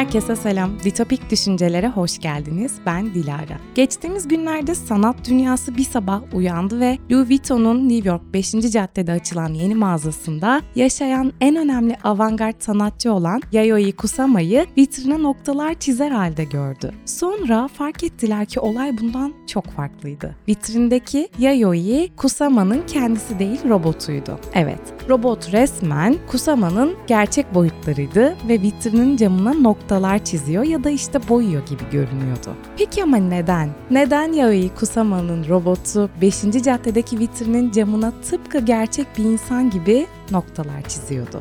Herkese selam. Ditopik Düşüncelere hoş geldiniz. Ben Dilara. Geçtiğimiz günlerde sanat dünyası bir sabah uyandı ve Louis Vuitton'un New York 5. caddede açılan yeni mağazasında yaşayan en önemli avantgard sanatçı olan Yayoi Kusama'yı vitrine noktalar çizer halde gördü. Sonra fark ettiler ki olay bundan çok farklıydı. Vitrindeki Yayoi Kusama'nın kendisi değil robotuydu. Evet, robot resmen Kusama'nın gerçek boyutlarıydı ve vitrinin camına noktalar noktalar çiziyor ya da işte boyuyor gibi görünüyordu. Peki ama neden? Neden Yaoi Kusama'nın robotu 5. caddedeki vitrinin camına tıpkı gerçek bir insan gibi noktalar çiziyordu?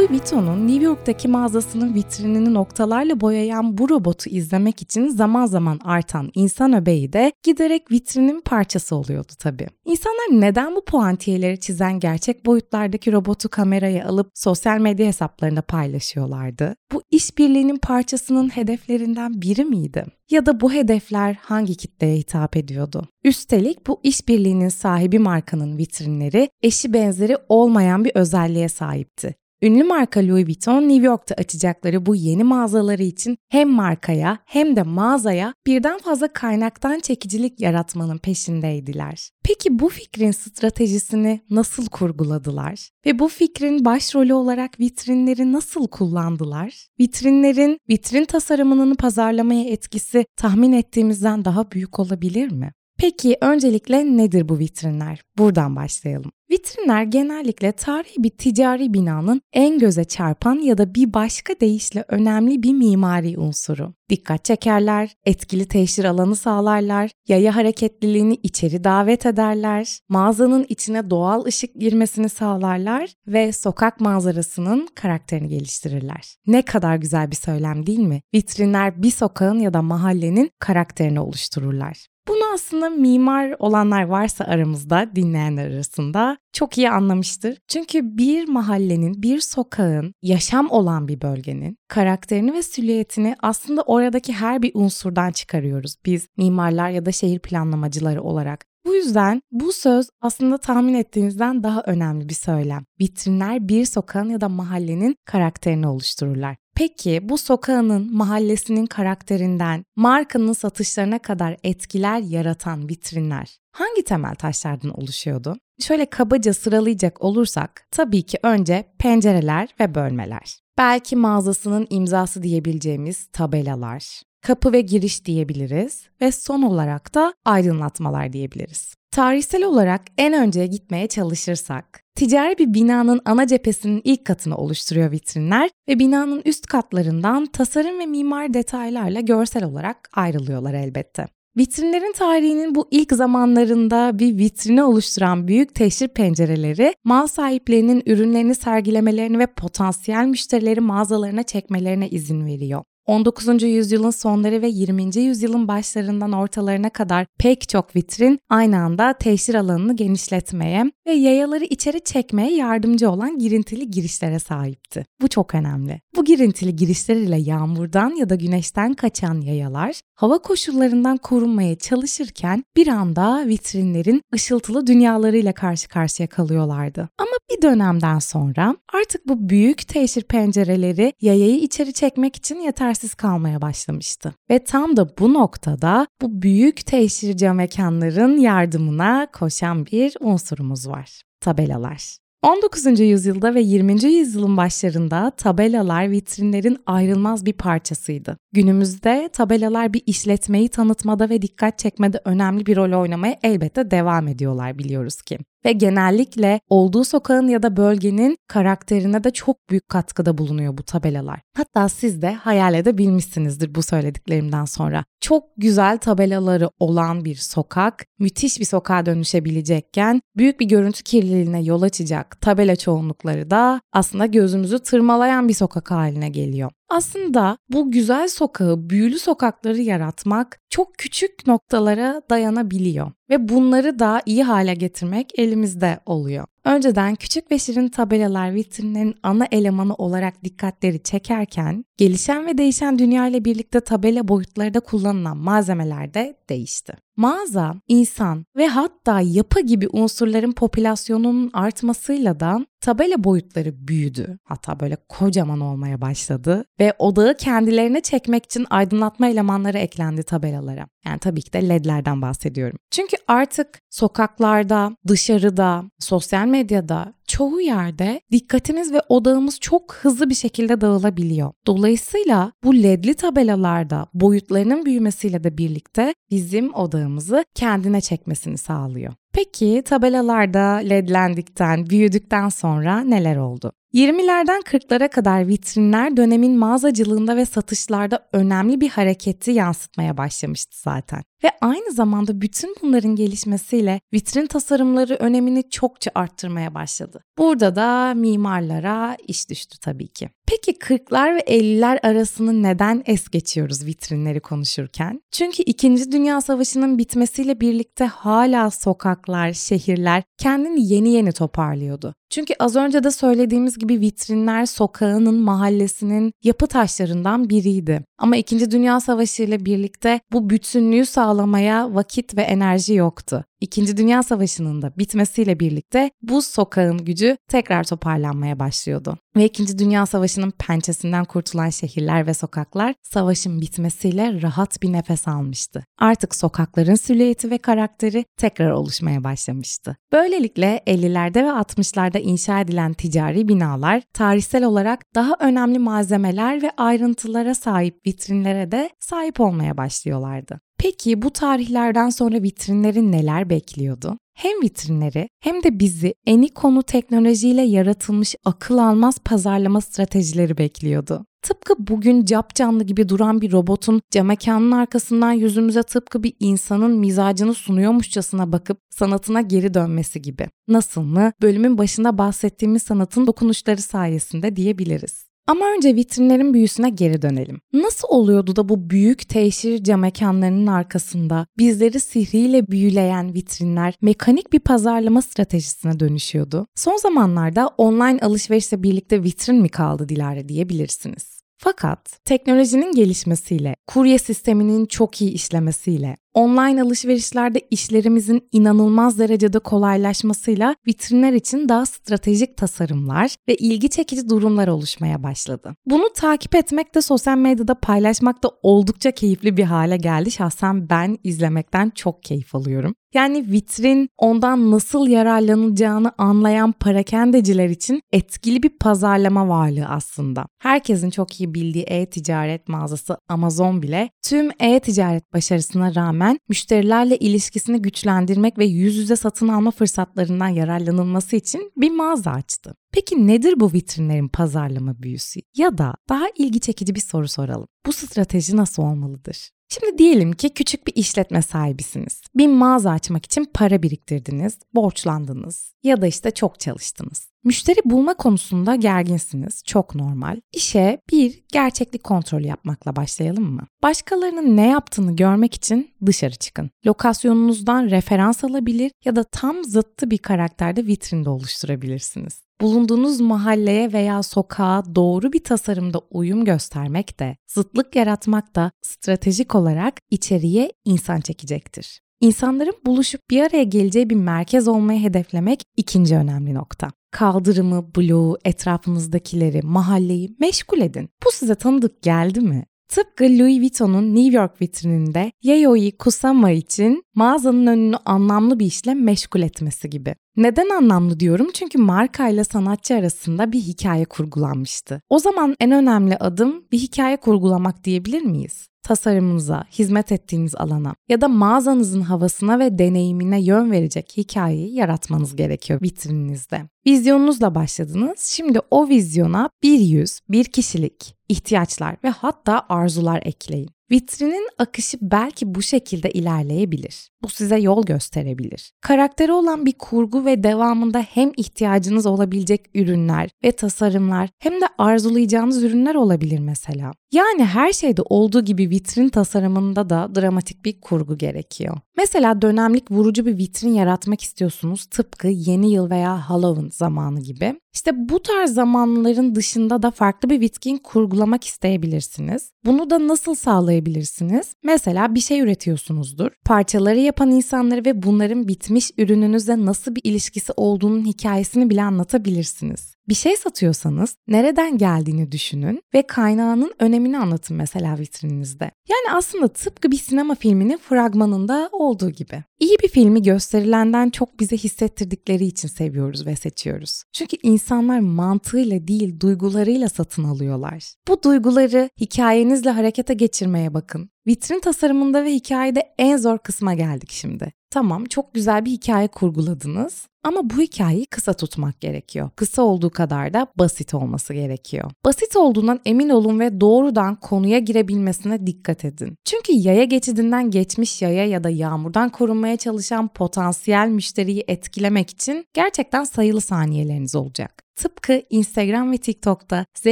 Louis Vuitton'un New York'taki mağazasının vitrinini noktalarla boyayan bu robotu izlemek için zaman zaman artan insan öbeği de giderek vitrinin parçası oluyordu tabii. İnsanlar neden bu puantiyeleri çizen gerçek boyutlardaki robotu kameraya alıp sosyal medya hesaplarında paylaşıyorlardı? Bu işbirliğinin parçasının hedeflerinden biri miydi? Ya da bu hedefler hangi kitleye hitap ediyordu? Üstelik bu işbirliğinin sahibi markanın vitrinleri eşi benzeri olmayan bir özelliğe sahipti. Ünlü marka Louis Vuitton New York'ta açacakları bu yeni mağazaları için hem markaya hem de mağazaya birden fazla kaynaktan çekicilik yaratmanın peşindeydiler. Peki bu fikrin stratejisini nasıl kurguladılar? Ve bu fikrin başrolü olarak vitrinleri nasıl kullandılar? Vitrinlerin vitrin tasarımının pazarlamaya etkisi tahmin ettiğimizden daha büyük olabilir mi? Peki öncelikle nedir bu vitrinler? Buradan başlayalım. Vitrinler genellikle tarihi bir ticari binanın en göze çarpan ya da bir başka deyişle önemli bir mimari unsuru. Dikkat çekerler, etkili teşhir alanı sağlarlar, yaya hareketliliğini içeri davet ederler, mağazanın içine doğal ışık girmesini sağlarlar ve sokak manzarasının karakterini geliştirirler. Ne kadar güzel bir söylem değil mi? Vitrinler bir sokağın ya da mahallenin karakterini oluştururlar. Bunu aslında mimar olanlar varsa aramızda dinleyenler arasında çok iyi anlamıştır. Çünkü bir mahallenin, bir sokağın, yaşam olan bir bölgenin karakterini ve silüetini aslında oradaki her bir unsurdan çıkarıyoruz. Biz mimarlar ya da şehir planlamacıları olarak. Bu yüzden bu söz aslında tahmin ettiğinizden daha önemli bir söylem. Vitrinler bir sokağın ya da mahallenin karakterini oluştururlar. Peki bu sokağının, mahallesinin karakterinden markanın satışlarına kadar etkiler yaratan vitrinler hangi temel taşlardan oluşuyordu? Şöyle kabaca sıralayacak olursak tabii ki önce pencereler ve bölmeler. Belki mağazasının imzası diyebileceğimiz tabelalar, kapı ve giriş diyebiliriz ve son olarak da aydınlatmalar diyebiliriz. Tarihsel olarak en önceye gitmeye çalışırsak, ticari bir binanın ana cephesinin ilk katını oluşturuyor vitrinler ve binanın üst katlarından tasarım ve mimar detaylarla görsel olarak ayrılıyorlar elbette. Vitrinlerin tarihinin bu ilk zamanlarında bir vitrini oluşturan büyük teşhir pencereleri mal sahiplerinin ürünlerini sergilemelerini ve potansiyel müşterileri mağazalarına çekmelerine izin veriyor. 19. yüzyılın sonları ve 20. yüzyılın başlarından ortalarına kadar pek çok vitrin aynı anda teşhir alanını genişletmeye ve yayaları içeri çekmeye yardımcı olan girintili girişlere sahipti. Bu çok önemli. Bu girintili girişler ile yağmurdan ya da güneşten kaçan yayalar hava koşullarından korunmaya çalışırken bir anda vitrinlerin ışıltılı dünyalarıyla karşı karşıya kalıyorlardı. Ama bir dönemden sonra artık bu büyük teşhir pencereleri yayayı içeri çekmek için yetersiz kalmaya başlamıştı. Ve tam da bu noktada bu büyük teşhir mekanların yardımına koşan bir unsurumuz var. Tabelalar. 19. yüzyılda ve 20. yüzyılın başlarında tabelalar vitrinlerin ayrılmaz bir parçasıydı. Günümüzde tabelalar bir işletmeyi tanıtmada ve dikkat çekmede önemli bir rol oynamaya elbette devam ediyorlar biliyoruz ki ve genellikle olduğu sokağın ya da bölgenin karakterine de çok büyük katkıda bulunuyor bu tabelalar. Hatta siz de hayal edebilmişsinizdir bu söylediklerimden sonra. Çok güzel tabelaları olan bir sokak, müthiş bir sokağa dönüşebilecekken büyük bir görüntü kirliliğine yol açacak tabela çoğunlukları da aslında gözümüzü tırmalayan bir sokak haline geliyor. Aslında bu güzel sokağı, büyülü sokakları yaratmak çok küçük noktalara dayanabiliyor ve bunları da iyi hale getirmek elimizde oluyor. Önceden küçük ve şirin tabelalar vitrinlerin ana elemanı olarak dikkatleri çekerken, gelişen ve değişen dünya ile birlikte tabela boyutları da kullanılan malzemeler de değişti. Mağaza, insan ve hatta yapı gibi unsurların popülasyonunun artmasıyla da tabela boyutları büyüdü. Hatta böyle kocaman olmaya başladı ve odağı kendilerine çekmek için aydınlatma elemanları eklendi tabelalara. Yani tabii ki de ledlerden bahsediyorum. Çünkü artık sokaklarda, dışarıda, sosyal medyada çoğu yerde dikkatimiz ve odağımız çok hızlı bir şekilde dağılabiliyor. Dolayısıyla bu ledli tabelalarda boyutlarının büyümesiyle de birlikte bizim odağımızı kendine çekmesini sağlıyor. Peki tabelalarda ledlendikten, büyüdükten sonra neler oldu? 20'lerden 40'lara kadar vitrinler dönemin mağazacılığında ve satışlarda önemli bir hareketi yansıtmaya başlamıştı zaten. Ve aynı zamanda bütün bunların gelişmesiyle vitrin tasarımları önemini çokça arttırmaya başladı. Burada da mimarlara iş düştü tabii ki. Peki 40'lar ve 50'ler arasını neden es geçiyoruz vitrinleri konuşurken? Çünkü 2. Dünya Savaşı'nın bitmesiyle birlikte hala sokaklar, şehirler kendini yeni yeni toparlıyordu. Çünkü az önce de söylediğimiz gibi vitrinler sokağının, mahallesinin yapı taşlarından biriydi. Ama 2. Dünya Savaşı ile birlikte bu bütünlüğü sağlamaya vakit ve enerji yoktu. İkinci Dünya Savaşı'nın da bitmesiyle birlikte bu sokağın gücü tekrar toparlanmaya başlıyordu. Ve İkinci Dünya Savaşı'nın pençesinden kurtulan şehirler ve sokaklar savaşın bitmesiyle rahat bir nefes almıştı. Artık sokakların silüeti ve karakteri tekrar oluşmaya başlamıştı. Böylelikle 50'lerde ve 60'larda inşa edilen ticari binalar tarihsel olarak daha önemli malzemeler ve ayrıntılara sahip vitrinlere de sahip olmaya başlıyorlardı. Peki bu tarihlerden sonra vitrinleri neler bekliyordu? Hem vitrinleri hem de bizi eni konu teknolojiyle yaratılmış akıl almaz pazarlama stratejileri bekliyordu. Tıpkı bugün cap canlı gibi duran bir robotun camekanın arkasından yüzümüze tıpkı bir insanın mizacını sunuyormuşçasına bakıp sanatına geri dönmesi gibi. Nasıl mı? Bölümün başında bahsettiğimiz sanatın dokunuşları sayesinde diyebiliriz. Ama önce vitrinlerin büyüsüne geri dönelim. Nasıl oluyordu da bu büyük teşhir cam mekanlarının arkasında bizleri sihriyle büyüleyen vitrinler mekanik bir pazarlama stratejisine dönüşüyordu? Son zamanlarda online alışverişle birlikte vitrin mi kaldı Dilara diyebilirsiniz. Fakat teknolojinin gelişmesiyle, kurye sisteminin çok iyi işlemesiyle, Online alışverişlerde işlerimizin inanılmaz derecede kolaylaşmasıyla vitrinler için daha stratejik tasarımlar ve ilgi çekici durumlar oluşmaya başladı. Bunu takip etmek de sosyal medyada paylaşmak da oldukça keyifli bir hale geldi. Şahsen ben izlemekten çok keyif alıyorum. Yani vitrin ondan nasıl yararlanacağını anlayan parakendeciler için etkili bir pazarlama varlığı aslında. Herkesin çok iyi bildiği e-ticaret mağazası Amazon bile tüm e-ticaret başarısına rağmen rağmen müşterilerle ilişkisini güçlendirmek ve yüz yüze satın alma fırsatlarından yararlanılması için bir mağaza açtı. Peki nedir bu vitrinlerin pazarlama büyüsü? Ya da daha ilgi çekici bir soru soralım. Bu strateji nasıl olmalıdır? Şimdi diyelim ki küçük bir işletme sahibisiniz. Bir mağaza açmak için para biriktirdiniz, borçlandınız ya da işte çok çalıştınız. Müşteri bulma konusunda gerginsiniz. Çok normal. İşe bir gerçeklik kontrolü yapmakla başlayalım mı? Başkalarının ne yaptığını görmek için dışarı çıkın. Lokasyonunuzdan referans alabilir ya da tam zıttı bir karakterde vitrinde oluşturabilirsiniz. Bulunduğunuz mahalleye veya sokağa doğru bir tasarımda uyum göstermek de, zıtlık yaratmak da stratejik olarak içeriye insan çekecektir. İnsanların buluşup bir araya geleceği bir merkez olmayı hedeflemek ikinci önemli nokta. Kaldırımı, bloğu, etrafınızdakileri, mahalleyi meşgul edin. Bu size tanıdık geldi mi? Tıpkı Louis Vuitton'un New York vitrininde Yayoi Kusama için mağazanın önünü anlamlı bir işle meşgul etmesi gibi. Neden anlamlı diyorum? Çünkü marka ile sanatçı arasında bir hikaye kurgulanmıştı. O zaman en önemli adım bir hikaye kurgulamak diyebilir miyiz? Tasarımınıza, hizmet ettiğiniz alana ya da mağazanızın havasına ve deneyimine yön verecek hikayeyi yaratmanız gerekiyor vitrininizde. Vizyonunuzla başladınız. Şimdi o vizyona bir yüz, bir kişilik ihtiyaçlar ve hatta arzular ekleyin. Vitrinin akışı belki bu şekilde ilerleyebilir. Bu size yol gösterebilir. Karakteri olan bir kurgu ve devamında hem ihtiyacınız olabilecek ürünler ve tasarımlar hem de arzulayacağınız ürünler olabilir mesela. Yani her şeyde olduğu gibi vitrin tasarımında da dramatik bir kurgu gerekiyor. Mesela dönemlik vurucu bir vitrin yaratmak istiyorsunuz tıpkı yeni yıl veya Halloween zamanı gibi. İşte bu tarz zamanların dışında da farklı bir vitrin kurgulamak isteyebilirsiniz. Bunu da nasıl sağlayabilirsiniz? Mesela bir şey üretiyorsunuzdur. Parçaları yapan insanları ve bunların bitmiş ürününüzle nasıl bir ilişkisi olduğunun hikayesini bile anlatabilirsiniz. Bir şey satıyorsanız nereden geldiğini düşünün ve kaynağının önemini anlatın mesela vitrininizde. Yani aslında tıpkı bir sinema filminin fragmanında olduğu gibi. İyi bir filmi gösterilenden çok bize hissettirdikleri için seviyoruz ve seçiyoruz. Çünkü insanlar mantığıyla değil duygularıyla satın alıyorlar. Bu duyguları hikayenizle harekete geçirmeye bakın. Vitrin tasarımında ve hikayede en zor kısma geldik şimdi. Tamam çok güzel bir hikaye kurguladınız ama bu hikayeyi kısa tutmak gerekiyor. Kısa olduğu kadar da basit olması gerekiyor. Basit olduğundan emin olun ve doğrudan konuya girebilmesine dikkat edin. Çünkü yaya geçidinden geçmiş yaya ya da yağmurdan korunmaya çalışan potansiyel müşteriyi etkilemek için gerçekten sayılı saniyeleriniz olacak. Tıpkı Instagram ve TikTok'ta Z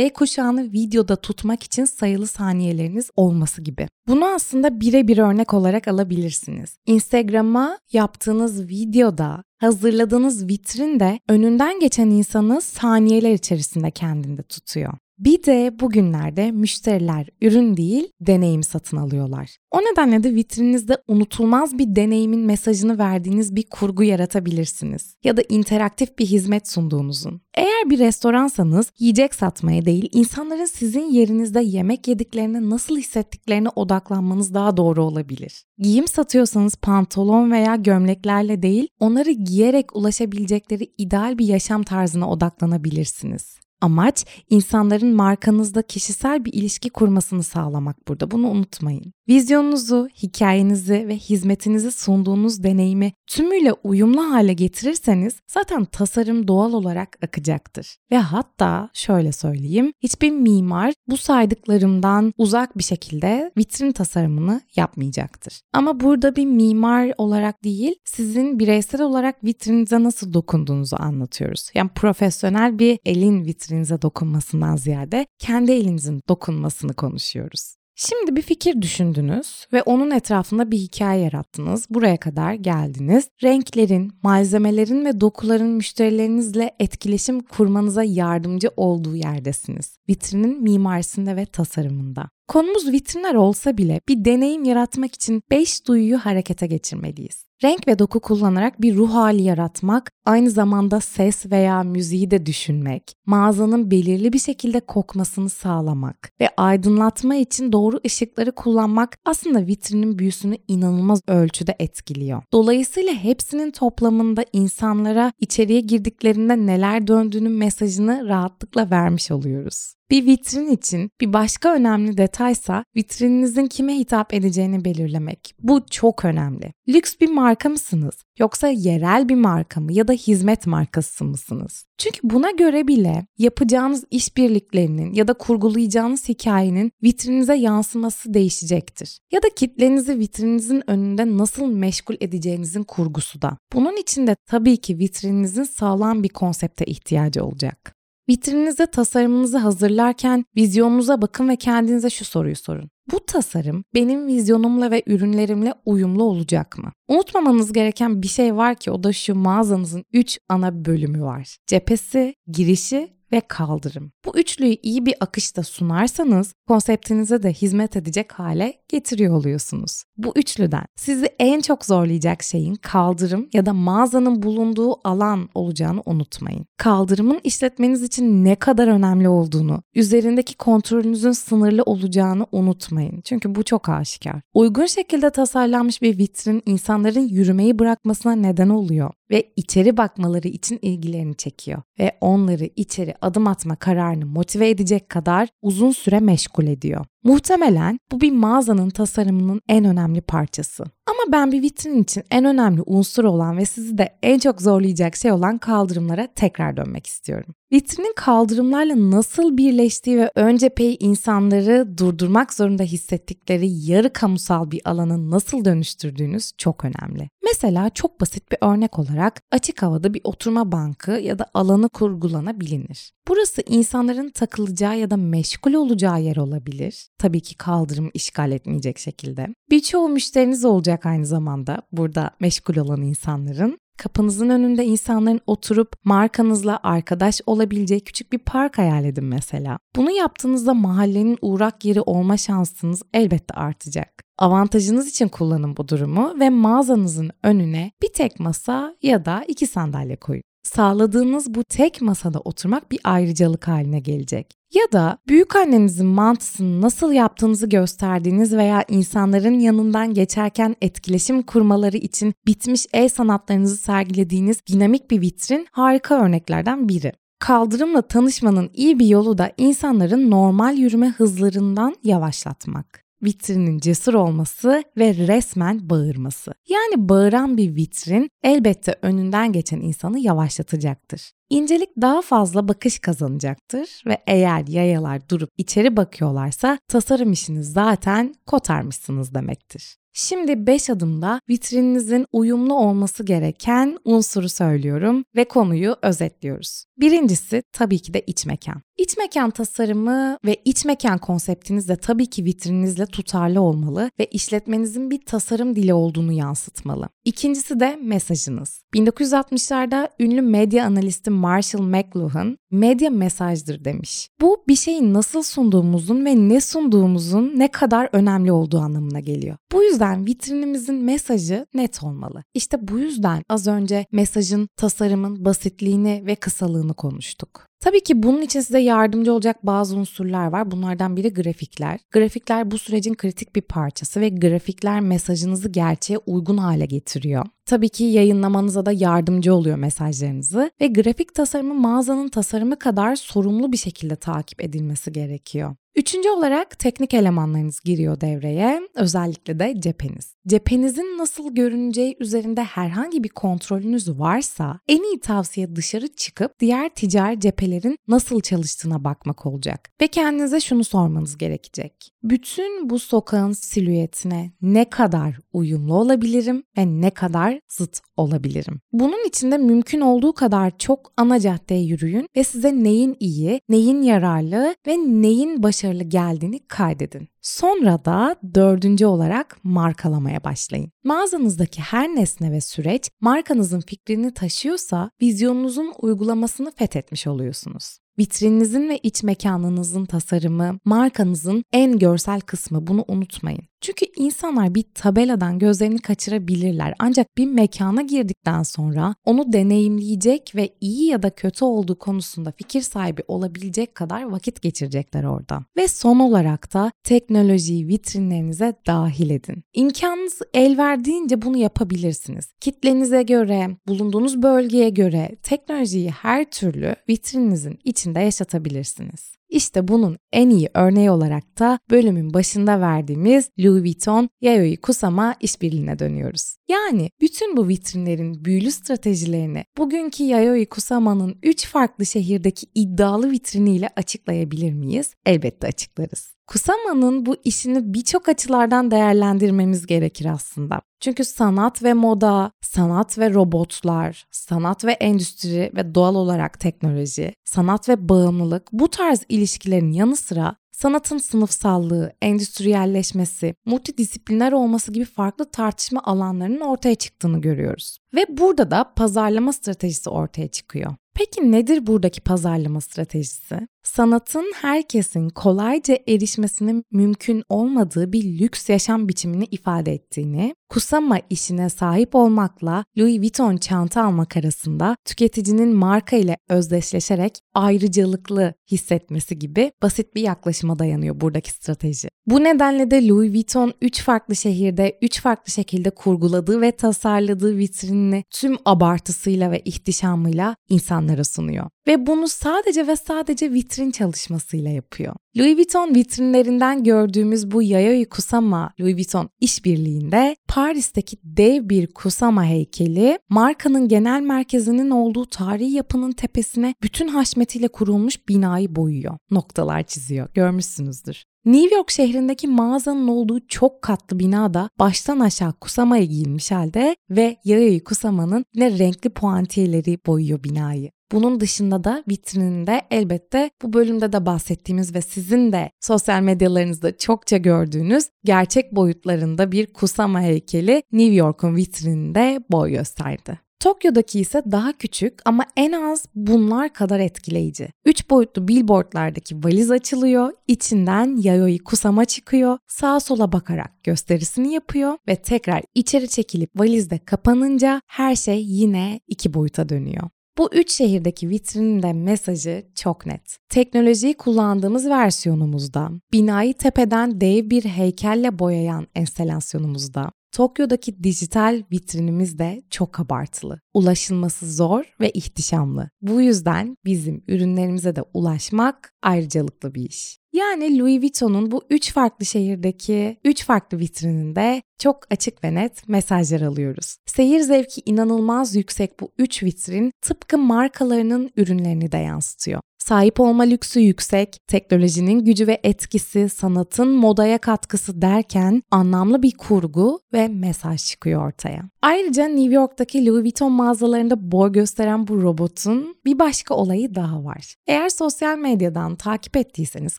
kuşağını videoda tutmak için sayılı saniyeleriniz olması gibi. Bunu aslında birebir örnek olarak alabilirsiniz. Instagram'a yaptığınız videoda hazırladığınız vitrin de önünden geçen insanı saniyeler içerisinde kendinde tutuyor. Bir de bugünlerde müşteriler ürün değil deneyim satın alıyorlar. O nedenle de vitrininizde unutulmaz bir deneyimin mesajını verdiğiniz bir kurgu yaratabilirsiniz. Ya da interaktif bir hizmet sunduğunuzun. Eğer bir restoransanız yiyecek satmaya değil insanların sizin yerinizde yemek yediklerine nasıl hissettiklerine odaklanmanız daha doğru olabilir. Giyim satıyorsanız pantolon veya gömleklerle değil onları giyerek ulaşabilecekleri ideal bir yaşam tarzına odaklanabilirsiniz. Amaç insanların markanızda kişisel bir ilişki kurmasını sağlamak burada. Bunu unutmayın. Vizyonunuzu, hikayenizi ve hizmetinizi sunduğunuz deneyimi tümüyle uyumlu hale getirirseniz zaten tasarım doğal olarak akacaktır. Ve hatta şöyle söyleyeyim, hiçbir mimar bu saydıklarımdan uzak bir şekilde vitrin tasarımını yapmayacaktır. Ama burada bir mimar olarak değil, sizin bireysel olarak vitrinize nasıl dokunduğunuzu anlatıyoruz. Yani profesyonel bir elin vitrinize dokunmasından ziyade kendi elinizin dokunmasını konuşuyoruz. Şimdi bir fikir düşündünüz ve onun etrafında bir hikaye yarattınız. Buraya kadar geldiniz. Renklerin, malzemelerin ve dokuların müşterilerinizle etkileşim kurmanıza yardımcı olduğu yerdesiniz. Vitrinin mimarisinde ve tasarımında. Konumuz vitrinler olsa bile bir deneyim yaratmak için 5 duyuyu harekete geçirmeliyiz. Renk ve doku kullanarak bir ruh hali yaratmak, aynı zamanda ses veya müziği de düşünmek, mağazanın belirli bir şekilde kokmasını sağlamak ve aydınlatma için doğru ışıkları kullanmak aslında vitrinin büyüsünü inanılmaz ölçüde etkiliyor. Dolayısıyla hepsinin toplamında insanlara içeriye girdiklerinde neler döndüğünün mesajını rahatlıkla vermiş oluyoruz. Bir vitrin için bir başka önemli detaysa vitrininizin kime hitap edeceğini belirlemek. Bu çok önemli. Lüks bir marka mısınız? Yoksa yerel bir marka mı ya da hizmet markası mısınız? Çünkü buna göre bile yapacağınız işbirliklerinin ya da kurgulayacağınız hikayenin vitrinize yansıması değişecektir. Ya da kitlenizi vitrininizin önünde nasıl meşgul edeceğinizin kurgusu da. Bunun için de tabii ki vitrininizin sağlam bir konsepte ihtiyacı olacak. Vitrininizde tasarımınızı hazırlarken vizyonunuza bakın ve kendinize şu soruyu sorun. Bu tasarım benim vizyonumla ve ürünlerimle uyumlu olacak mı? Unutmamanız gereken bir şey var ki o da şu mağazanızın 3 ana bölümü var. Cephesi, girişi ve kaldırım. Bu üçlüyü iyi bir akışta sunarsanız konseptinize de hizmet edecek hale getiriyor oluyorsunuz. Bu üçlüden sizi en çok zorlayacak şeyin kaldırım ya da mağazanın bulunduğu alan olacağını unutmayın. Kaldırımın işletmeniz için ne kadar önemli olduğunu, üzerindeki kontrolünüzün sınırlı olacağını unutmayın. Çünkü bu çok aşikar. Uygun şekilde tasarlanmış bir vitrin insanların yürümeyi bırakmasına neden oluyor ve içeri bakmaları için ilgilerini çekiyor ve onları içeri adım atma kararını motive edecek kadar uzun süre meşgul ediyor. Muhtemelen bu bir mağazanın tasarımının en önemli parçası. Ama ben bir vitrin için en önemli unsur olan ve sizi de en çok zorlayacak şey olan kaldırımlara tekrar dönmek istiyorum. Vitrinin kaldırımlarla nasıl birleştiği ve ön cepheyi insanları durdurmak zorunda hissettikleri yarı kamusal bir alanı nasıl dönüştürdüğünüz çok önemli. Mesela çok basit bir örnek olarak açık havada bir oturma bankı ya da alanı kurgulanabilir. Burası insanların takılacağı ya da meşgul olacağı yer olabilir. Tabii ki kaldırım işgal etmeyecek şekilde. Birçoğu müşteriniz olacak aynı zamanda burada meşgul olan insanların. Kapınızın önünde insanların oturup markanızla arkadaş olabileceği küçük bir park hayal edin mesela. Bunu yaptığınızda mahallenin uğrak yeri olma şansınız elbette artacak. Avantajınız için kullanın bu durumu ve mağazanızın önüne bir tek masa ya da iki sandalye koyun. Sağladığınız bu tek masada oturmak bir ayrıcalık haline gelecek. Ya da büyük annenizin mantısını nasıl yaptığınızı gösterdiğiniz veya insanların yanından geçerken etkileşim kurmaları için bitmiş el sanatlarınızı sergilediğiniz dinamik bir vitrin harika örneklerden biri. Kaldırımla tanışmanın iyi bir yolu da insanların normal yürüme hızlarından yavaşlatmak vitrinin cesur olması ve resmen bağırması. Yani bağıran bir vitrin elbette önünden geçen insanı yavaşlatacaktır. İncelik daha fazla bakış kazanacaktır ve eğer yayalar durup içeri bakıyorlarsa tasarım işini zaten kotarmışsınız demektir. Şimdi 5 adımda vitrininizin uyumlu olması gereken unsuru söylüyorum ve konuyu özetliyoruz. Birincisi tabii ki de iç mekan. İç mekan tasarımı ve iç mekan konseptiniz de tabii ki vitrininizle tutarlı olmalı ve işletmenizin bir tasarım dili olduğunu yansıtmalı. İkincisi de mesajınız. 1960'larda ünlü medya analisti Marshall McLuhan medya mesajdır demiş. Bu bir şeyi nasıl sunduğumuzun ve ne sunduğumuzun ne kadar önemli olduğu anlamına geliyor. Bu yüzden vitrinimizin mesajı net olmalı. İşte bu yüzden az önce mesajın, tasarımın basitliğini ve kısalığını konuştuk. Tabii ki bunun için size yardımcı olacak bazı unsurlar var. Bunlardan biri grafikler. Grafikler bu sürecin kritik bir parçası ve grafikler mesajınızı gerçeğe uygun hale getiriyor. Tabii ki yayınlamanıza da yardımcı oluyor mesajlarınızı ve grafik tasarımı mağazanın tasarımı kadar sorumlu bir şekilde takip edilmesi gerekiyor. Üçüncü olarak teknik elemanlarınız giriyor devreye, özellikle de cepheniz. Cephenizin nasıl görüneceği üzerinde herhangi bir kontrolünüz varsa en iyi tavsiye dışarı çıkıp diğer ticari cephelerin nasıl çalıştığına bakmak olacak. Ve kendinize şunu sormanız gerekecek. Bütün bu sokağın silüetine ne kadar uyumlu olabilirim ve ne kadar zıt olabilirim? Bunun için de mümkün olduğu kadar çok ana caddeye yürüyün ve size neyin iyi, neyin yararlı ve neyin başarılı geldiğini kaydedin. Sonra da dördüncü olarak markalamaya başlayın. Mağazanızdaki her nesne ve süreç markanızın fikrini taşıyorsa vizyonunuzun uygulamasını fethetmiş oluyorsunuz. Vitrininizin ve iç mekanınızın tasarımı, markanızın en görsel kısmı bunu unutmayın. Çünkü insanlar bir tabeladan gözlerini kaçırabilirler. Ancak bir mekana girdikten sonra onu deneyimleyecek ve iyi ya da kötü olduğu konusunda fikir sahibi olabilecek kadar vakit geçirecekler orada. Ve son olarak da teknolojiyi vitrinlerinize dahil edin. İmkanınız el verdiğince bunu yapabilirsiniz. Kitlenize göre, bulunduğunuz bölgeye göre teknolojiyi her türlü vitrininizin içinde yaşatabilirsiniz. İşte bunun en iyi örneği olarak da bölümün başında verdiğimiz Louis Vuitton Yayoi Kusama işbirliğine dönüyoruz. Yani bütün bu vitrinlerin büyülü stratejilerini bugünkü Yayoi Kusama'nın 3 farklı şehirdeki iddialı vitriniyle açıklayabilir miyiz? Elbette açıklarız. Kusama'nın bu işini birçok açılardan değerlendirmemiz gerekir aslında. Çünkü sanat ve moda, sanat ve robotlar, sanat ve endüstri ve doğal olarak teknoloji, sanat ve bağımlılık bu tarz ilişkilerin yanı sıra sanatın sınıfsallığı, endüstriyelleşmesi, multidisipliner olması gibi farklı tartışma alanlarının ortaya çıktığını görüyoruz. Ve burada da pazarlama stratejisi ortaya çıkıyor. Peki nedir buradaki pazarlama stratejisi? Sanatın herkesin kolayca erişmesinin mümkün olmadığı bir lüks yaşam biçimini ifade ettiğini, Kusama işine sahip olmakla Louis Vuitton çanta almak arasında tüketicinin marka ile özdeşleşerek ayrıcalıklı hissetmesi gibi basit bir yaklaşıma dayanıyor buradaki strateji. Bu nedenle de Louis Vuitton 3 farklı şehirde 3 farklı şekilde kurguladığı ve tasarladığı vitrinini tüm abartısıyla ve ihtişamıyla insanlara sunuyor. Ve bunu sadece ve sadece vitrin vitrin çalışmasıyla yapıyor. Louis Vuitton vitrinlerinden gördüğümüz bu Yayoi Kusama Louis Vuitton işbirliğinde Paris'teki dev bir Kusama heykeli markanın genel merkezinin olduğu tarihi yapının tepesine bütün haşmetiyle kurulmuş binayı boyuyor. Noktalar çiziyor. Görmüşsünüzdür. New York şehrindeki mağazanın olduğu çok katlı binada baştan aşağı Kusama'ya giyilmiş halde ve Yayoi Kusama'nın yine renkli puantiyeleri boyuyor binayı. Bunun dışında da vitrininde elbette bu bölümde de bahsettiğimiz ve sizin de sosyal medyalarınızda çokça gördüğünüz gerçek boyutlarında bir Kusama heykeli New York'un vitrininde boy gösterdi. Tokyo'daki ise daha küçük ama en az bunlar kadar etkileyici. 3 boyutlu billboardlardaki valiz açılıyor, içinden Yayoi Kusama çıkıyor, sağa sola bakarak gösterisini yapıyor ve tekrar içeri çekilip valizde kapanınca her şey yine iki boyuta dönüyor. Bu üç şehirdeki vitrinin de mesajı çok net. Teknolojiyi kullandığımız versiyonumuzda, binayı tepeden dev bir heykelle boyayan enstelasyonumuzda, Tokyo'daki dijital vitrinimiz de çok abartılı. Ulaşılması zor ve ihtişamlı. Bu yüzden bizim ürünlerimize de ulaşmak ayrıcalıklı bir iş. Yani Louis Vuitton'un bu üç farklı şehirdeki üç farklı vitrininde çok açık ve net mesajlar alıyoruz. Seyir zevki inanılmaz yüksek bu üç vitrin tıpkı markalarının ürünlerini de yansıtıyor. Sahip olma lüksü yüksek, teknolojinin gücü ve etkisi, sanatın modaya katkısı derken anlamlı bir kurgu ve mesaj çıkıyor ortaya. Ayrıca New York'taki Louis Vuitton mağazalarında boy gösteren bu robotun bir başka olayı daha var. Eğer sosyal medyadan takip ettiyseniz,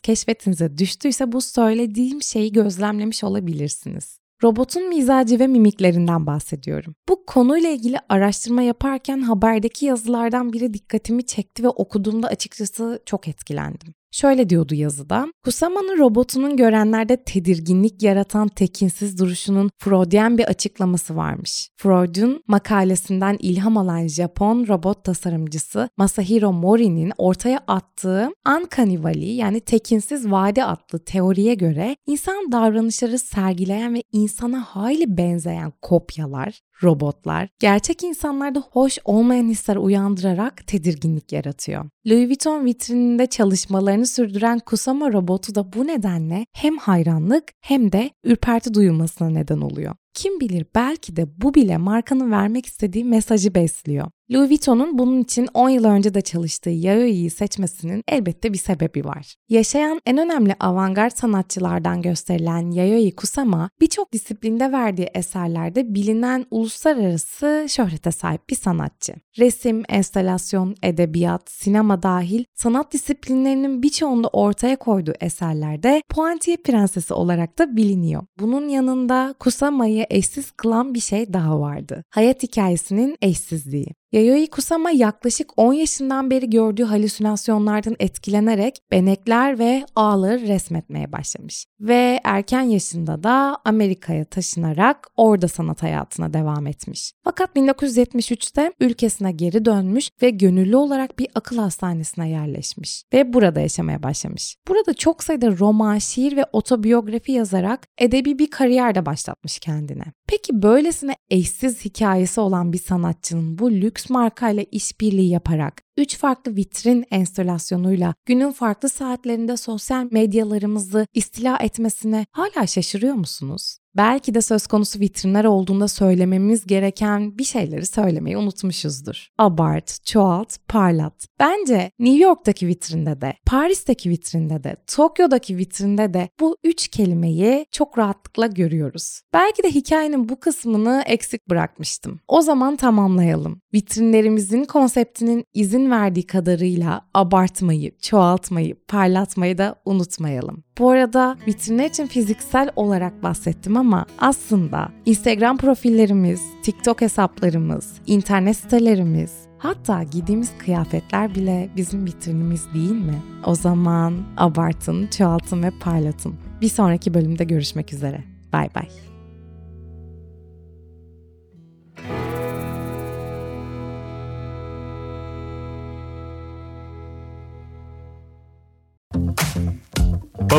keşfetinize düştüyse bu söylediğim şeyi gözlemlemiş olabilirsiniz. Robotun mizacı ve mimiklerinden bahsediyorum. Bu konuyla ilgili araştırma yaparken haberdeki yazılardan biri dikkatimi çekti ve okuduğumda açıkçası çok etkilendim. Şöyle diyordu yazıda. Kusama'nın robotunun görenlerde tedirginlik yaratan tekinsiz duruşunun Freudian bir açıklaması varmış. Freud'un makalesinden ilham alan Japon robot tasarımcısı Masahiro Mori'nin ortaya attığı Uncanny Valley yani tekinsiz vade adlı teoriye göre insan davranışları sergileyen ve insana hayli benzeyen kopyalar, robotlar, gerçek insanlarda hoş olmayan hisler uyandırarak tedirginlik yaratıyor. Louis Vuitton vitrininde çalışmalarını sürdüren Kusama robotu da bu nedenle hem hayranlık hem de ürperti duyulmasına neden oluyor. Kim bilir belki de bu bile markanın vermek istediği mesajı besliyor. Louis Vuitton'un bunun için 10 yıl önce de çalıştığı Yaoi'yi seçmesinin elbette bir sebebi var. Yaşayan en önemli avantgard sanatçılardan gösterilen Yayoi Kusama birçok disiplinde verdiği eserlerde bilinen uluslararası şöhrete sahip bir sanatçı. Resim, enstalasyon, edebiyat, sinema dahil sanat disiplinlerinin birçoğunda ortaya koyduğu eserlerde Puantier Prensesi olarak da biliniyor. Bunun yanında Kusama'yı eşsiz kılan bir şey daha vardı. Hayat hikayesinin eşsizliği. Yayoi Kusama yaklaşık 10 yaşından beri gördüğü halüsinasyonlardan etkilenerek benekler ve ağları resmetmeye başlamış. Ve erken yaşında da Amerika'ya taşınarak orada sanat hayatına devam etmiş. Fakat 1973'te ülkesine geri dönmüş ve gönüllü olarak bir akıl hastanesine yerleşmiş ve burada yaşamaya başlamış. Burada çok sayıda roman, şiir ve otobiyografi yazarak edebi bir kariyer de başlatmış kendine. Peki böylesine eşsiz hikayesi olan bir sanatçının bu lüks markayla işbirliği yaparak 3 farklı vitrin enstalasyonuyla günün farklı saatlerinde sosyal medyalarımızı istila etmesine hala şaşırıyor musunuz? Belki de söz konusu vitrinler olduğunda söylememiz gereken bir şeyleri söylemeyi unutmuşuzdur. Abart, çoğalt, parlat. Bence New York'taki vitrinde de, Paris'teki vitrinde de, Tokyo'daki vitrinde de bu üç kelimeyi çok rahatlıkla görüyoruz. Belki de hikayenin bu kısmını eksik bırakmıştım. O zaman tamamlayalım. Vitrinlerimizin konseptinin verdiği kadarıyla abartmayı, çoğaltmayı, parlatmayı da unutmayalım. Bu arada vitrinler için fiziksel olarak bahsettim ama aslında Instagram profillerimiz, TikTok hesaplarımız, internet sitelerimiz, hatta giydiğimiz kıyafetler bile bizim vitrinimiz değil mi? O zaman abartın, çoğaltın ve parlatın. Bir sonraki bölümde görüşmek üzere. Bay bay.